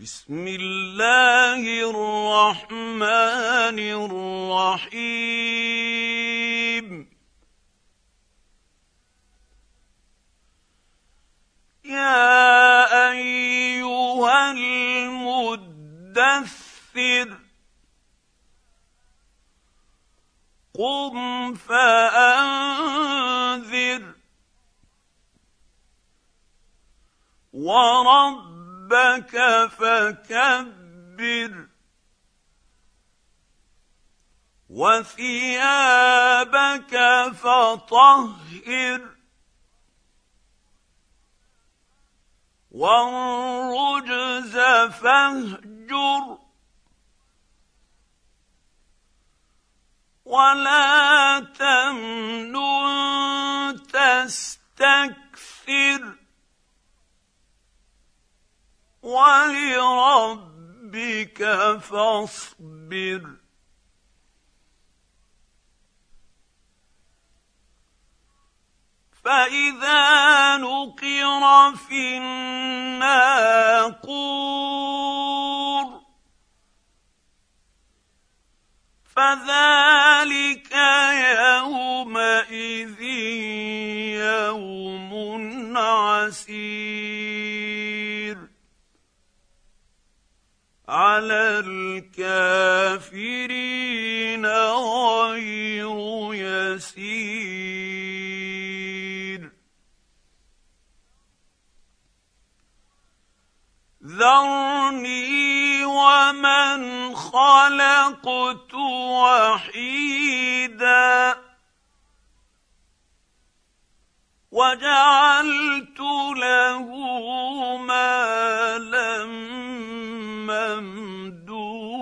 بسم الله الرحمن الرحيم. يا أيها المدثر قم فأنذر. وربك فكبر وثيابك فطهر والرجز فاهجر ولا تمنن تستكثر ولربك فاصبر. فإذا نقر في الناقور فذلك يومئذ يوم عسير. على الكافرين غير يسير. ذرني ومن خلقت وحيدا وجعلت له مالا ممدودا.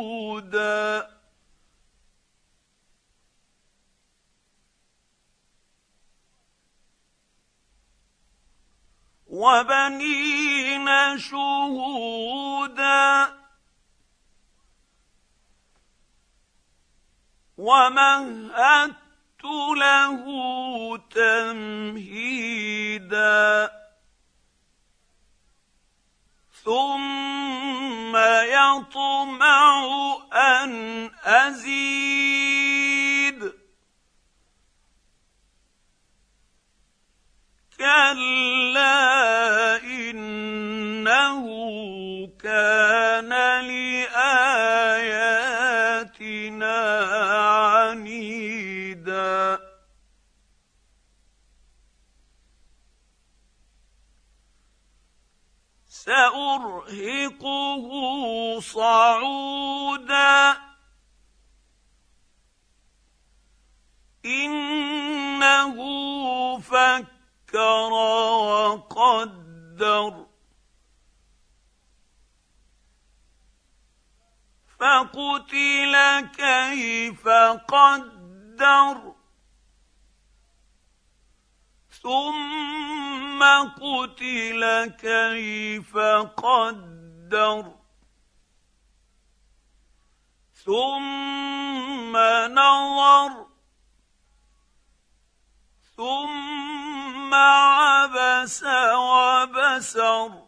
وبنين شهودا. ومهدت له تمهيدا ثم يطمع أن أزيد. كلا سأرهقه صعودا. إنه فكر وقدر. فقتل كيف قدر. ثم قتل كيف قدر. ثم نظر. ثم عبس وبسر.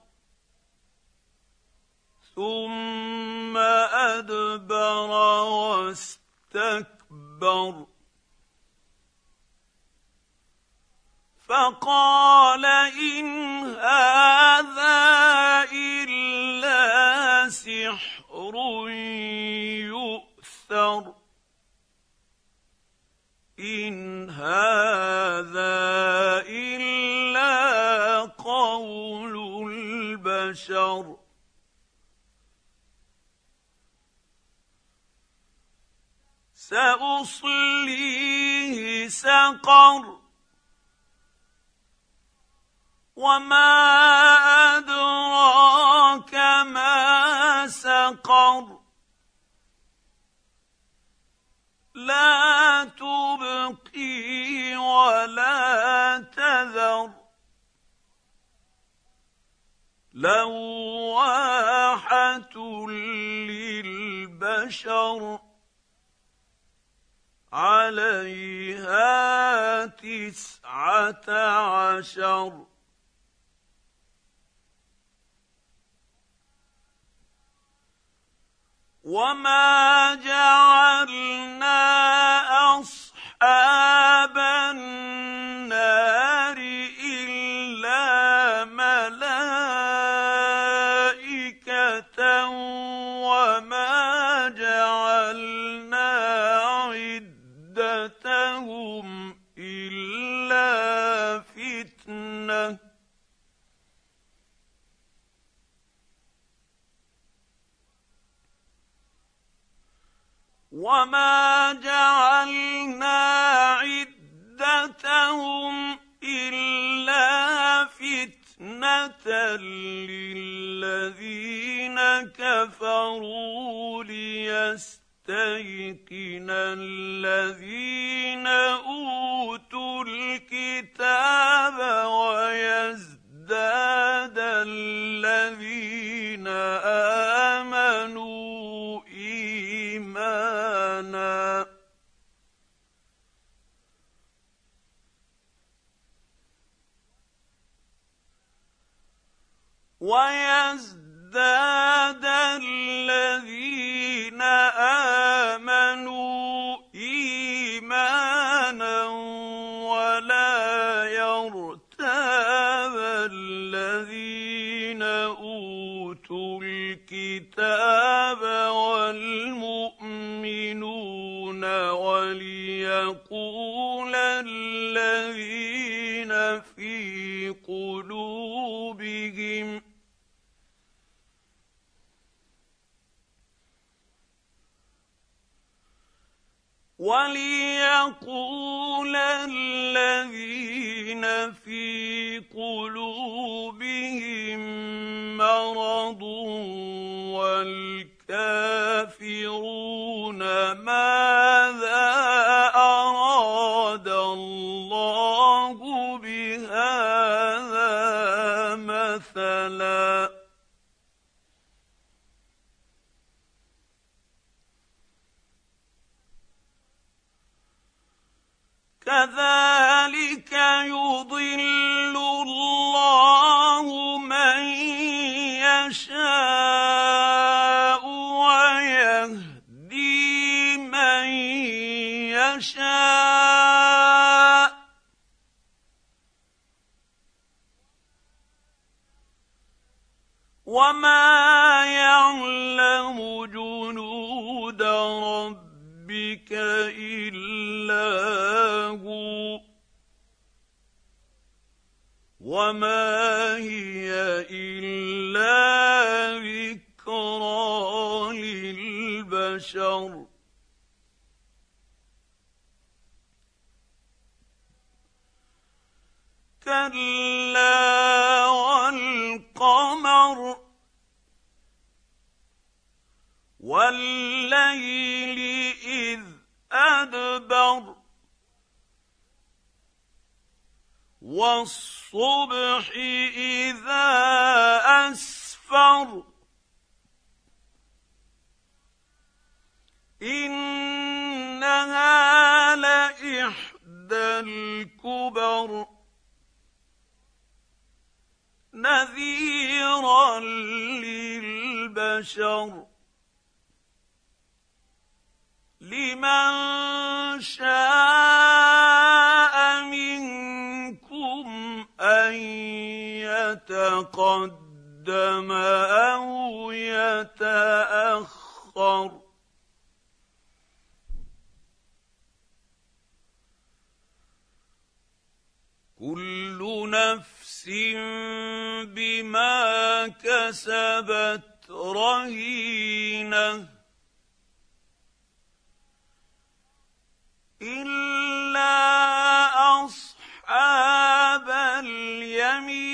ثم أدبر واستكبر. فقال إن هذا إلا سحر يؤثر إن هذا إلا قول البشر سأصليه سقر وما ادراك ما سقر لا تبقي ولا تذر لواحه للبشر عليها تسعه عشر وما جعلنا للذين كفروا ليستيقن الذين أوتوا ويزداد والكافرون ماذا أراد الله بهذا مثلا؟ كذلك يضل ربك إلا هو. وما هي إلا ذكرى للبشر. كلا والصبح إذا أسفر. إنها لإحدى الكبر. نذيرا للبشر. لمن شاء يتقدم أو يتأخر. كل نفس بما كسبت رهينة. إلا أصحاب اليمين.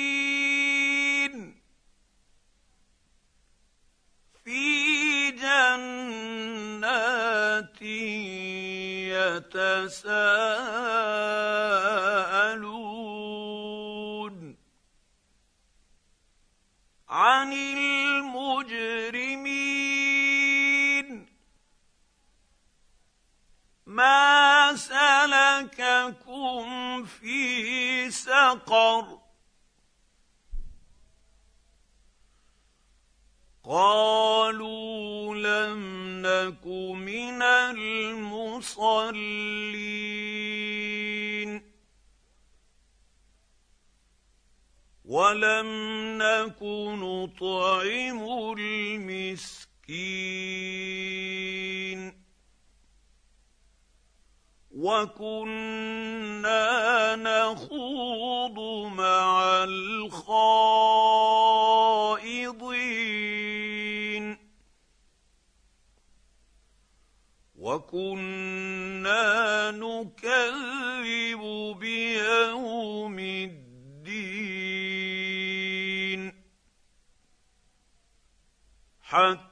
سقر. قالوا لم نك من المصلين. ولم نك نطعم المسكين. وكنا نخوض مع الخائضين. وكنا نكذب بيوم الدين. حتى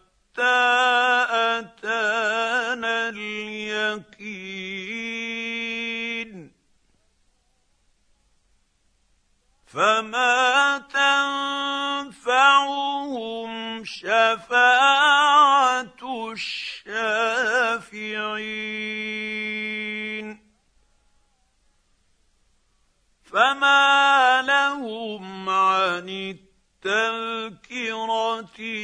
الشافعين فما لهم عن التذكرة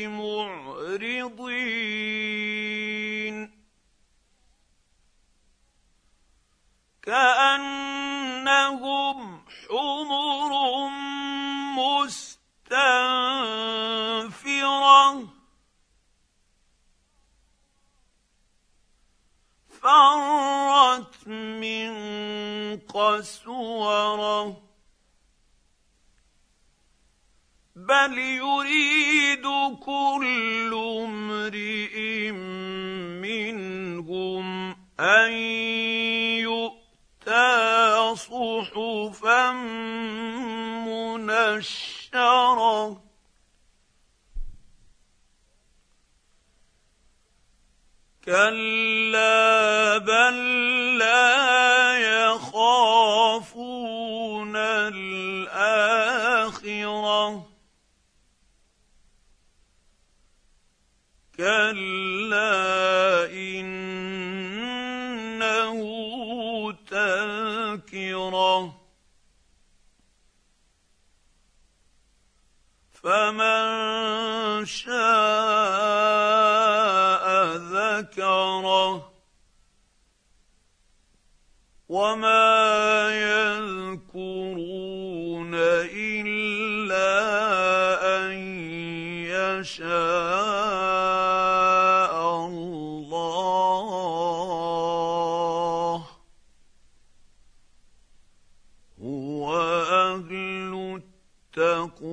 معرضين. كأنهم حمر مستنفرة. فرت من قسورة. بل يريد كل امرئ منهم أن يؤتى صحفا منشرة. كلا بل لا يخافون الاخره كلا يشاء الله. هو أهل التقوى.